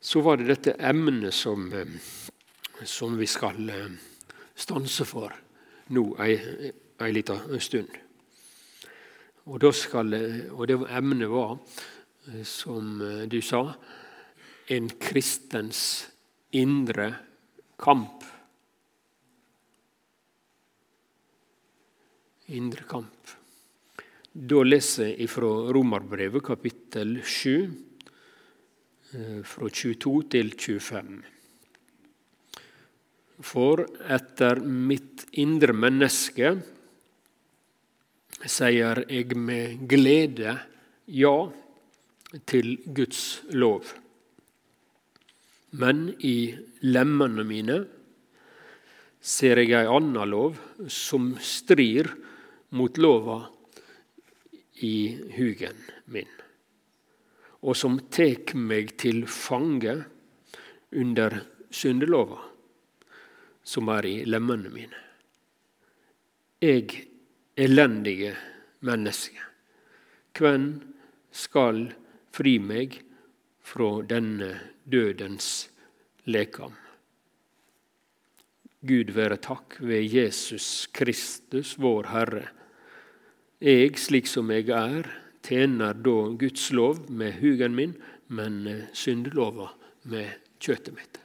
så var det dette emnet som, som vi skal stanse for nå ei, ei lita stund. Og, skal, og det emnet var, som du sa, en kristens indre kamp. Indre kamp. Da leser jeg fra Romerbrevet kapittel 7, eh, fra 22 til 25. For etter mitt indre menneske sier jeg med glede ja til Guds lov. Men i lemmene mine ser jeg ei anna lov som strir mot lova i hugen min, og som tek meg til fange under syndelova, som er i lemmene mine. Eg elendige menneske, hvem skal fri meg fra denne dødens lekam? Gud være takk ved Jesus Kristus, vår Herre jeg, slik som jeg er, tjener da Guds lov med hugen min, men eh, syndelova med kjøttet mitt.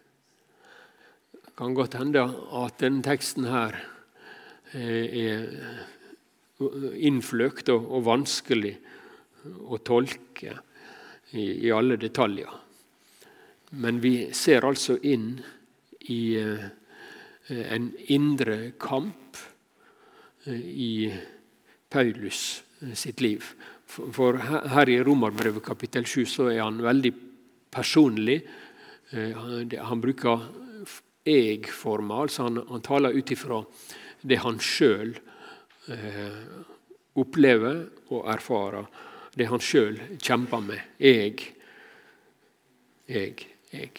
Det kan godt hende at denne teksten her eh, er innfløkt og vanskelig å tolke i alle detaljer. Men vi ser altså inn i eh, en indre kamp i Paulus eh, sitt liv. For her i Romerbrevet kapittel 7 så er han veldig personlig. Eh, han bruker jeg-forma, altså han, han, taler ut ifra det han sjøl eh, opplever og erfarer. Det han sjøl kjemper med. Jeg, jeg, jeg.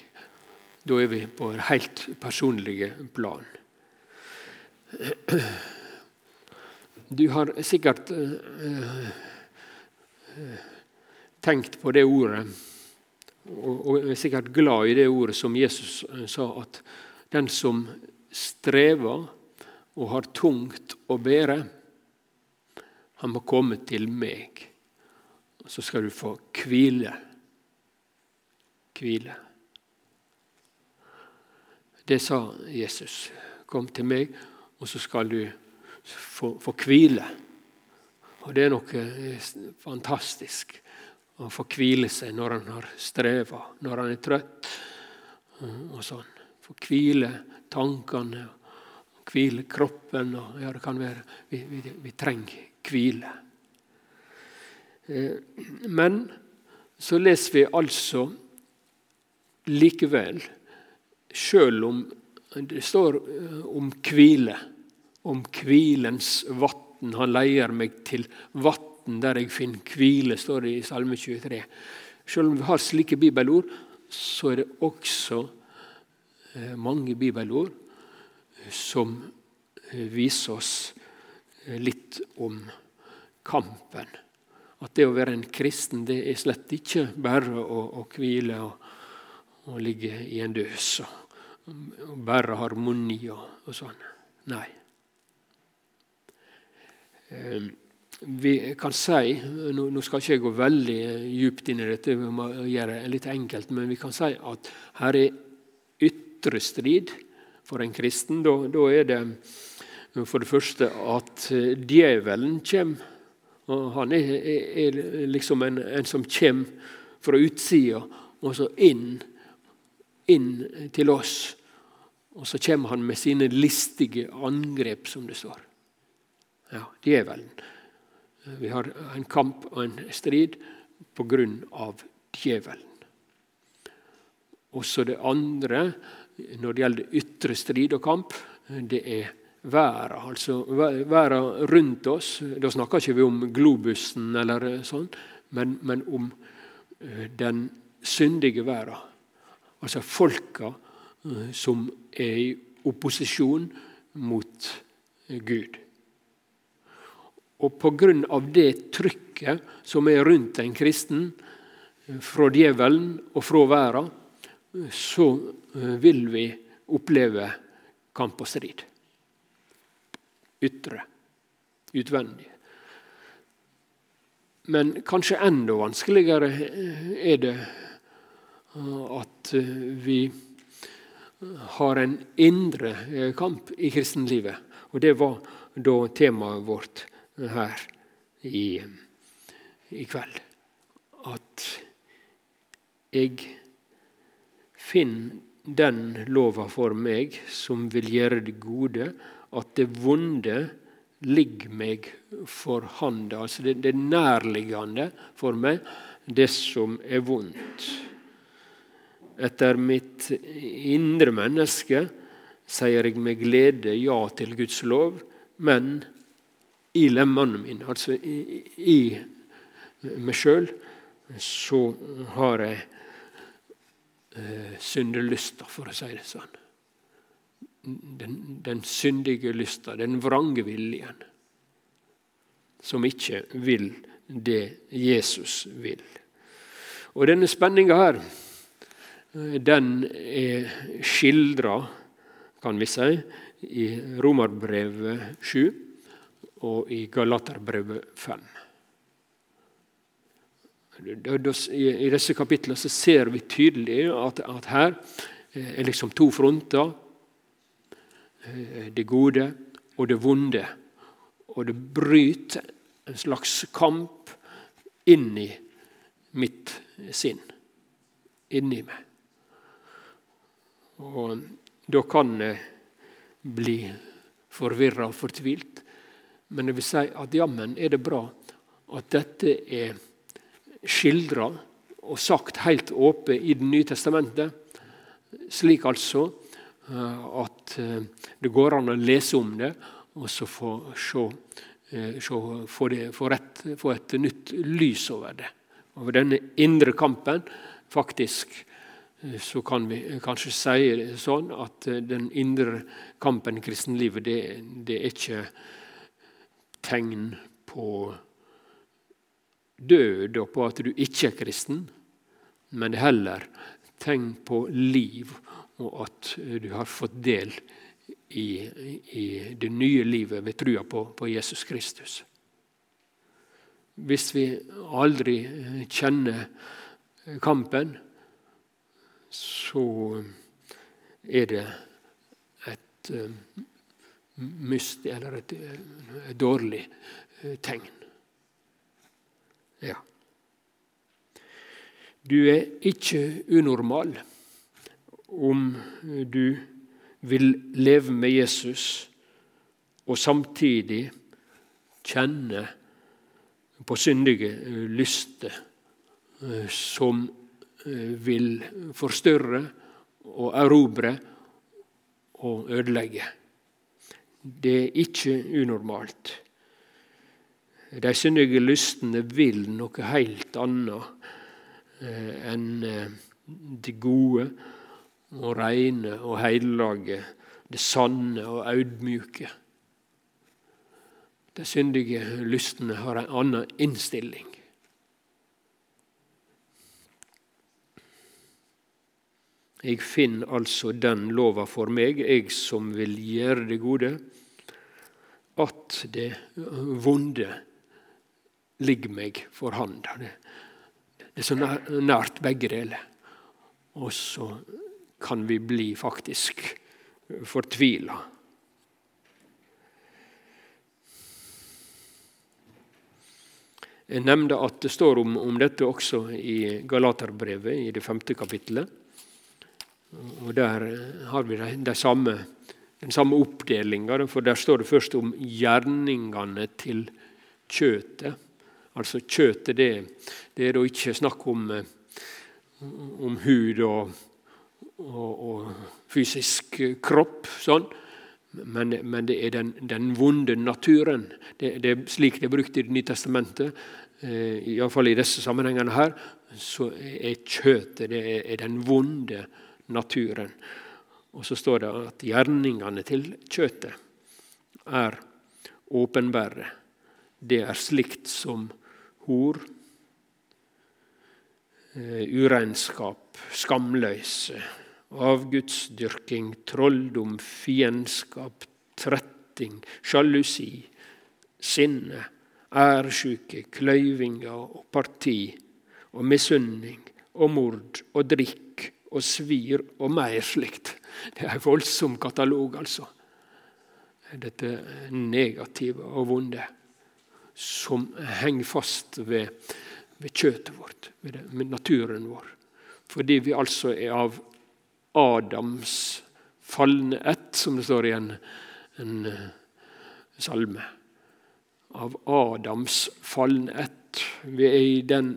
Da er vi på helt personlige plan. Du har sikkert uh, tenkt på det ordet, og, er sikkert glad i det ordet som Jesus sa, at den som strever og har tungt å bære, han må komme til meg. Og så skal du få hvile. Hvile. Det sa Jesus. Kom til meg, og så skal du få, få. Og det er noe eh, fantastisk å få hvile seg når han har streva, når han er trøtt. og sånn. Få hvile tankene, hvile kroppen. Og, ja, det kan være Vi, vi, vi trenger hvile. Eh, men så leser vi altså likevel, sjøl om det står eh, om hvile om hvilens vatn. Han leier meg til vann der jeg finner hvile, står det i Salme 23. Selv om vi har slike bibelord, så er det også eh, mange bibelord som eh, viser oss eh, litt om kampen. At det å være en kristen det er slett ikke bare å, å hvile og, og, ligge i en døs og, og bare harmoni og, og sånn. Nei. Ehm, vi kan si, Nå skal ikke jeg gå veldig djupt inn i dette, vi må gjøre det litt enkelt, men vi kan si at her er ytre strid for en kristen. Da, da er det for det første at djevelen kommer. Og han er, er, liksom en, en, som kommer fra utsida og så inn, inn til oss. Og så kommer han med sine listige angrep, som det står. Ja, djevelen. Vi har en kamp og en strid av djevelen. Også det andre, når det gjelder ytre strid og kamp, det er verden. Altså verden rundt oss. Da snakker ikke vi om globusen eller sånn, men, men om eh, den syndige verden. Altså folka eh, som er i opposisjon mot Gud. Og pga. det trykket som er rundt en kristen, fra djevelen og fra verden, så vil vi oppleve kamp og strid. Ytre, utvendig. Men kanskje enda vanskeligere er det at vi har en indre kamp i kristenlivet. Og det var da temaet vårt her i, i kveld. At jeg finner den lova for meg som vil gjøre det gode, at det vonde ligger meg for handa. Altså det, det nærliggende for meg, det som er vondt. Etter mitt indre menneske sier jeg med glede ja til Guds lov, men i lemmene mine, altså i, i meg sjøl, så har jeg eh, syndelysta, for å si det sånn. Den, den syndige lysta, den vrange viljen, som ikke vil det Jesus vil. Og denne spenninga her, eh, den er skildra, kan vi si, i Romerbrevet 7 og i Galaterbrevet 5. I disse kapitlene ser vi tydelig at, at her er liksom to fronter. Det gode og det vonde. Og det bryter en slags kamp inni mitt sinn. Inni meg. Og da kan jeg bli forvirra og fortvilt. Men jeg vil si at jammen er det bra at dette er skildra og sagt helt åpent i Det nye testamentet. Slik altså eh, at eh, det går an å lese om det og så få, se, eh, se, få, det, få, rett, få et nytt lys over det. Over denne indre kampen. Faktisk så kan vi kanskje si det sånn at den indre kampen i kristenlivet, det, det er ikke tegn på død og på at du ikke er kristen, men det er heller tegn på liv og at du har fått del i, i det nye livet ved trua på, på, Jesus Kristus. Hvis vi aldri kjenner kampen, så er det et myst, eller et, et dårlig eh, tegn. Ja. Du er ikke unormal om du vil leve med Jesus og samtidig kjenne på syndige lyster eh, som eh, vil forstørre og erobre og ødelegge. Det er ikke unormalt. De syndige lystene vil noe helt annet eh, enn eh, det gode og reine og hellige, det sanne og audmjuke. De syndige lystene har en annen innstilling. Jeg finner altså den lova for meg, jeg som vil gjøre det gode, at det vonde ligger meg for handa. Det, er så nært begge deler. Og så kan vi bli faktisk fortvila. Jeg nevnte at det står om, om dette også i Galaterbrevet, i det femte kapittelet. Og Der har vi de, de samme den samme oppdelinga, for der står det først om gjerningene til kjøtet. Altså kjøtet, det, det er da ikke snakk om, eh, om hud og, og, og, fysisk kropp, sånn. Men, men det er den, den vonde naturen. Det, det, er slik det er brukt i Det nye testamentet. Eh, Iallfall i disse sammenhengene her. Så er kjøtet det er, er den vonde naturen. Og så står det at gjerningene til kjøtet er åpenbare. Det er slikt som hor, uregnskap, skamløse, avgudsdyrking, trolldom, fiendskap, tretting, sjalusi, sinne, æresjuke, kløyvinger og parti og misunning og mord og drikk og svir og mer slikt. Det er en voldsom katalog, altså. Dette negative og vonde som henger fast ved, ved kjøttet vårt, ved, det, ved, naturen vår. Fordi vi altså er av Adams falne ett, som det står i en, en uh, salme. Av Adams falne ett. Vi er i den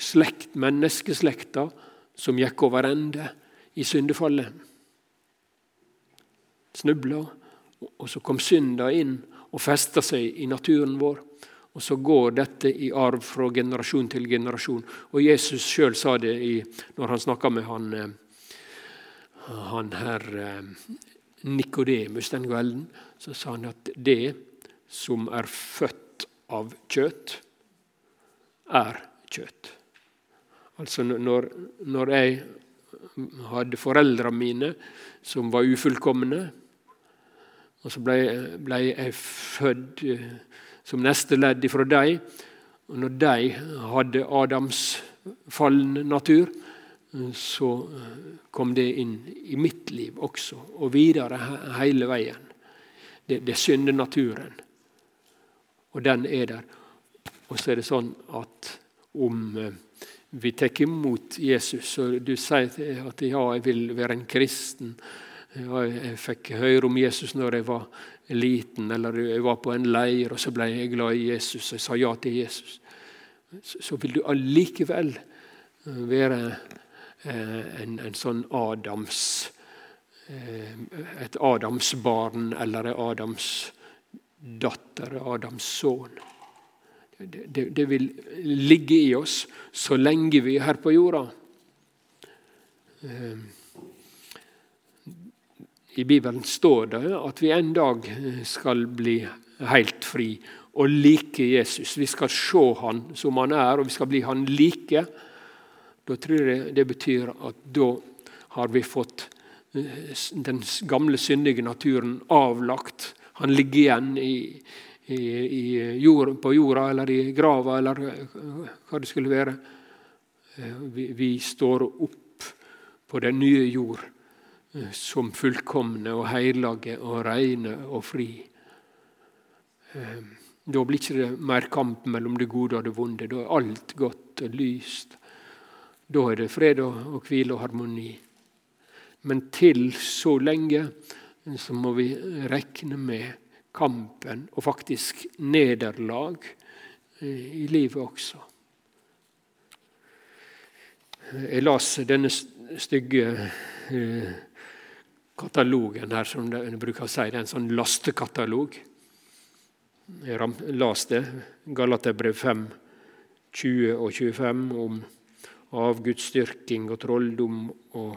slekt, menneskeslekta som gikk over ende i syndefallet. Snubla, og så kom synda inn og festa seg i naturen vår. Og så går dette i arv fra generasjon til generasjon. Og Jesus sjøl sa det i, når han snakka med han, eh, han her eh, Nikodemus den kvelden. Så sa han at det som er født av kjøtt, er kjøtt. Altså når, når jeg hadde foreldra mine som var ufullkomne, og så ble, ble jeg født eh, som neste ledd ifra dem. Og når de hadde Adams fallen natur, så eh, kom det inn i mitt liv også, og videre hele veien. Det, det synder naturen, Og den er der. Og så er det sånn at om eh, vi tar imot Jesus, og du sier at ja, jeg vil være en kristen ja, Jeg fikk høre om Jesus når jeg var liten, eller jeg var på en leir, og så ble jeg glad i Jesus, og jeg sa ja til Jesus. Så vil du allikevel eh, være eh, en, en sånn Adams eh, Et Adamsbarn eller en Adams datter, Adams. Det, det, vil ligge i oss så lenge vi er her på jorda. I Bibelen står det at vi en dag skal bli helt fri og like Jesus. Vi skal se han som han er, og vi skal bli han like. Da tror jeg det betyr at da har vi fått eh, den gamle syndige naturen avlagt. Han ligger igjen i, i, i jord, på jorda eller i grava eller hva det skulle være. Eh, vi, vi står opp på den nye jord som fullkomne og hellige og reine og fri. Da blir det ikke mer kamp mellom det gode og det vonde. Da er alt godt og lyst. Da er det fred og hvile og harmoni. Men til så lenge så må vi regne med kampen og faktisk nederlag eh, i livet også. Jeg las denne stygge eh, katalogen her, som de bruker å si. Det er en sånn lastekatalog. Jeg las det, Galaterbrev 5, 20 og 25, om avgudsdyrking og trolldom og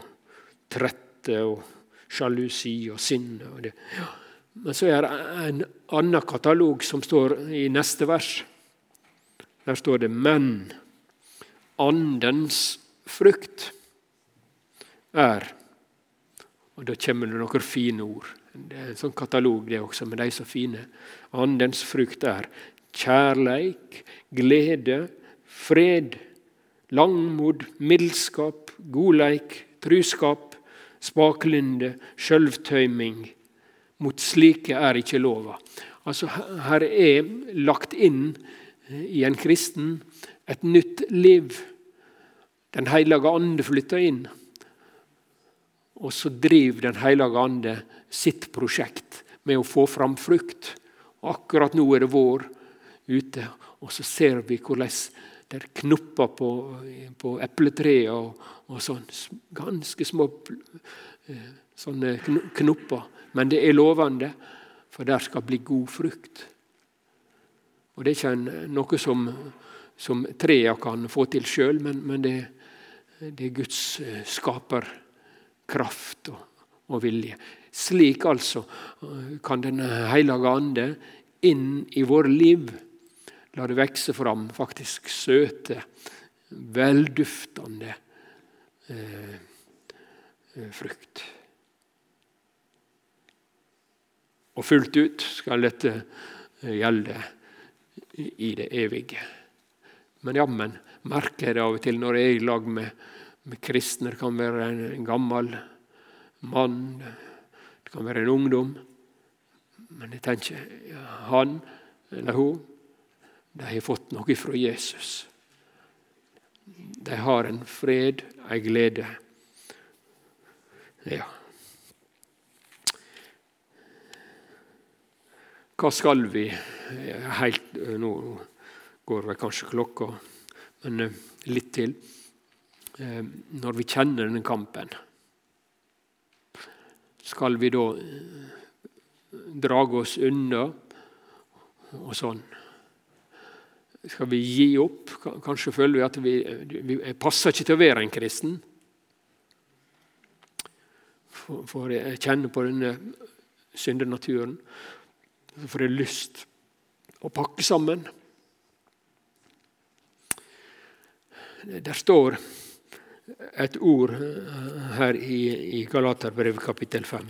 trette og sjalusi og sinne. Og det. Men så er det en annen katalog som står i neste vers. Der står det 'men andens frukt er' Og Da kommer det noen fine ord. Det er en sånn katalog, det også, men de så fine. Andens frukt er kjærleik, glede, fred, langmod, mildskap, godleik, truskap, spaklynde, sjølvtøyming. Mot slike er ikke lova. Altså, Her er lagt inn i en kristen et nytt liv. Den hellige ande flytter inn. Og så driver Den hellige ande sitt prosjekt med å få fram frukt. Akkurat nå er det vår ute, og så ser vi hvordan det er knopper på, på epletreet og, og sånn. Ganske små eh, sånne knopper. Men det er lovende, for der skal bli god frukt. Og Det er ikke noe som, som trea kan få til sjøl, men, men det, det, er Guds skaperkraft skaper kraft og, og vilje. Slik altså kan Den hellige ande inn i våre liv la det vokse fram faktisk søte velduftende eh, frukt. Og fullt ut skal dette gjelde i det evige. Men jammen merker jeg det av og til når jeg er i lag med, med kristne. Det kan være en gammel mann, det kan være en ungdom. Men jeg tenker han eller hun de har fått noe fra Jesus. De har en fred, ei glede. Ja. Hva skal vi helt Nå går det kanskje klokka, men eh, litt til. Eh, når vi kjenner denne kampen, skal vi da eh, drage oss unna og sånn? Skal vi gi opp? Kanskje føler vi at vi, vi passer ikke til å være en kristen. For, for jeg kjenner på denne syndenaturen. Så får jeg lyst å pakke sammen. Der står et ord her i, i Galaterbrevet kapittel 5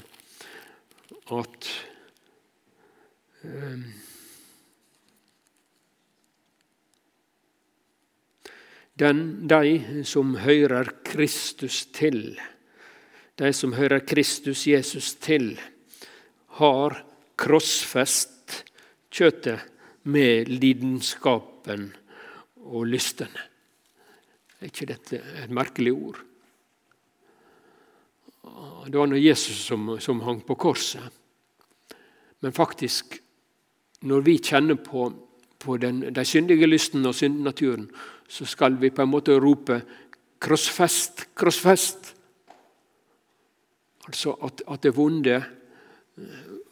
at um, den, De som hører Kristus til, de som hører Kristus Jesus til, har krossfest kjøttet med lidenskapen og lystene. Er ikke dette et merkelig ord? Det var nå Jesus som, som hang på korset. Men faktisk, når vi kjenner på, på den, de syndige lystene og syndnaturen, så skal vi på en måte rope 'krossfest, krossfest'. Altså at, at det vonde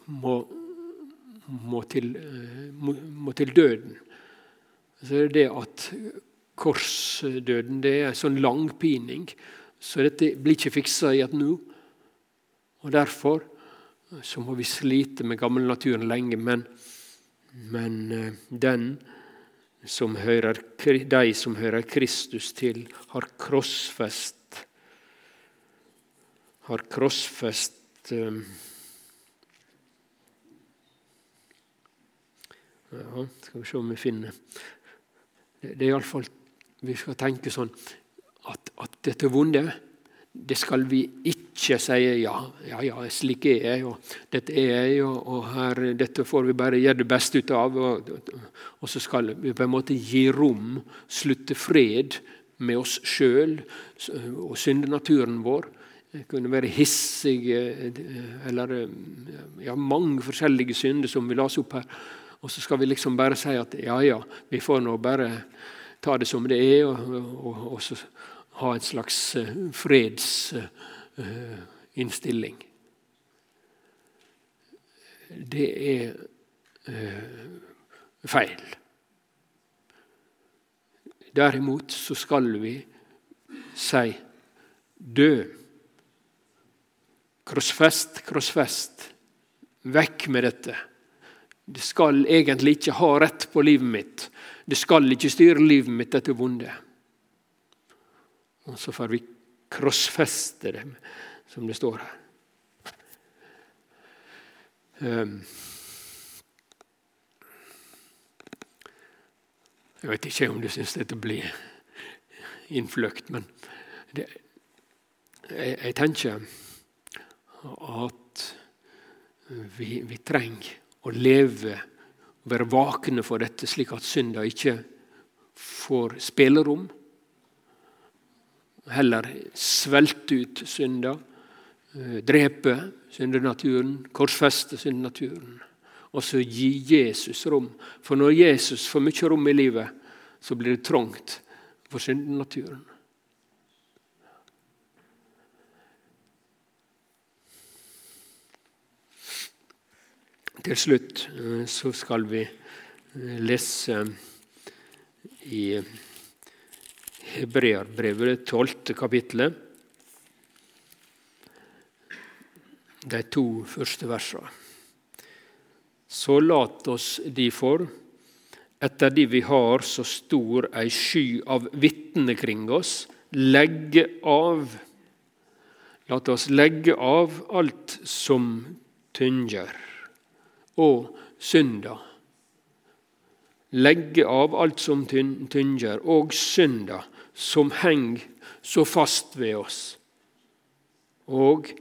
må, må, til, må, må til, døden. Så er det det at korsdøden det er en sånn langpining, så dette blir ikke fiksa i et nå. Og Derfor så må vi slite med gammelnaturen lenge, men, men eh, den som hører, de som hører Kristus til, har krossfest har krossfest Ja, skal vi se om vi finner Det, det er iallfall Vi skal tenke sånn at, at, dette vonde, det skal vi ikke si ja, ja, ja, slik er jeg, og dette er jeg, og, og her, dette får vi bare gjøre det beste ut av. Og, og, så skal vi på en måte gi rom, slutte fred med oss sjøl og syndenaturen vår. Det kunne være hissige eller ja, mange forskjellige synder som vi las opp her. Og så skal vi liksom bare si at ja, ja, vi får nå bare ta det som det er, og, og, og så ha en slags uh, fredsinnstilling. Uh, det er uh, feil. Derimot så skal vi si dø. Krossfest, krossfest. Vekk med dette. Det skal egentlig ikke ha rett på livet mitt. Det skal ikke styre livet mitt, dette vonde. Og så får vi krossfeste det, som det står her. Um, jeg vet ikke om du syns dette blir innfløkt, men det, jeg, jeg, tenker at vi, vi trenger å leve og være vakne for dette, slik at synda ikke får spillerom. Heller svelte ut synda, eh, drepe syndenaturen, korsfeste syndenaturen. Og så gi Jesus rom. For når Jesus får mye rom i livet, så blir det trangt for syndenaturen. Til slutt eh, så skal vi eh, lese i Hebreerbrevet, det tolvte kapittelet, de to første versene. Så lat oss difor, etter de vi har så stor ei sky av vitner kring oss, legge av. Lat oss legge av alt som tynger, og synda. Legge av alt som tynger, og synda, som henger så fast ved oss. Og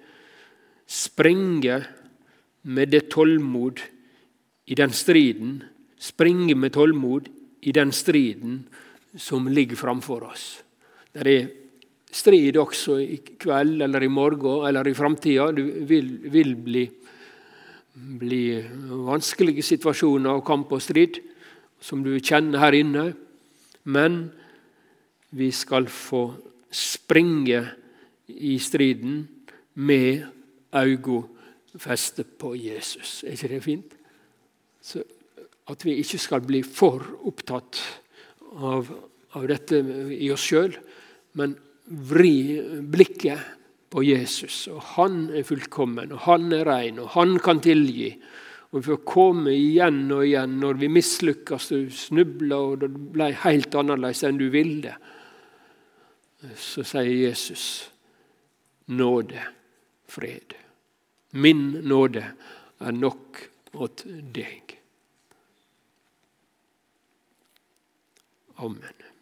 springe med det tålmod i den striden, springe med tålmod i den striden som ligger framfor oss. Det er strid også i kveld eller i morgen eller i framtida. Du vil, vil bli, bli, vanskelige situasjoner og kamp og strid som du kjenner her inne. Men vi skal få springe i striden med øynene festet på Jesus. Er ikke det fint? Så at vi ikke skal bli for opptatt av, av dette i oss sjøl, men vri blikket på Jesus. Og Han er fullkommen, og han er ren, og han kan tilgi. Og Vi får komme igjen og igjen når vi mislykkes og snubler og det ble helt annerledes enn du ville. Så sier Jesus nåde, fred. Min nåde er nok åt deg. Amen.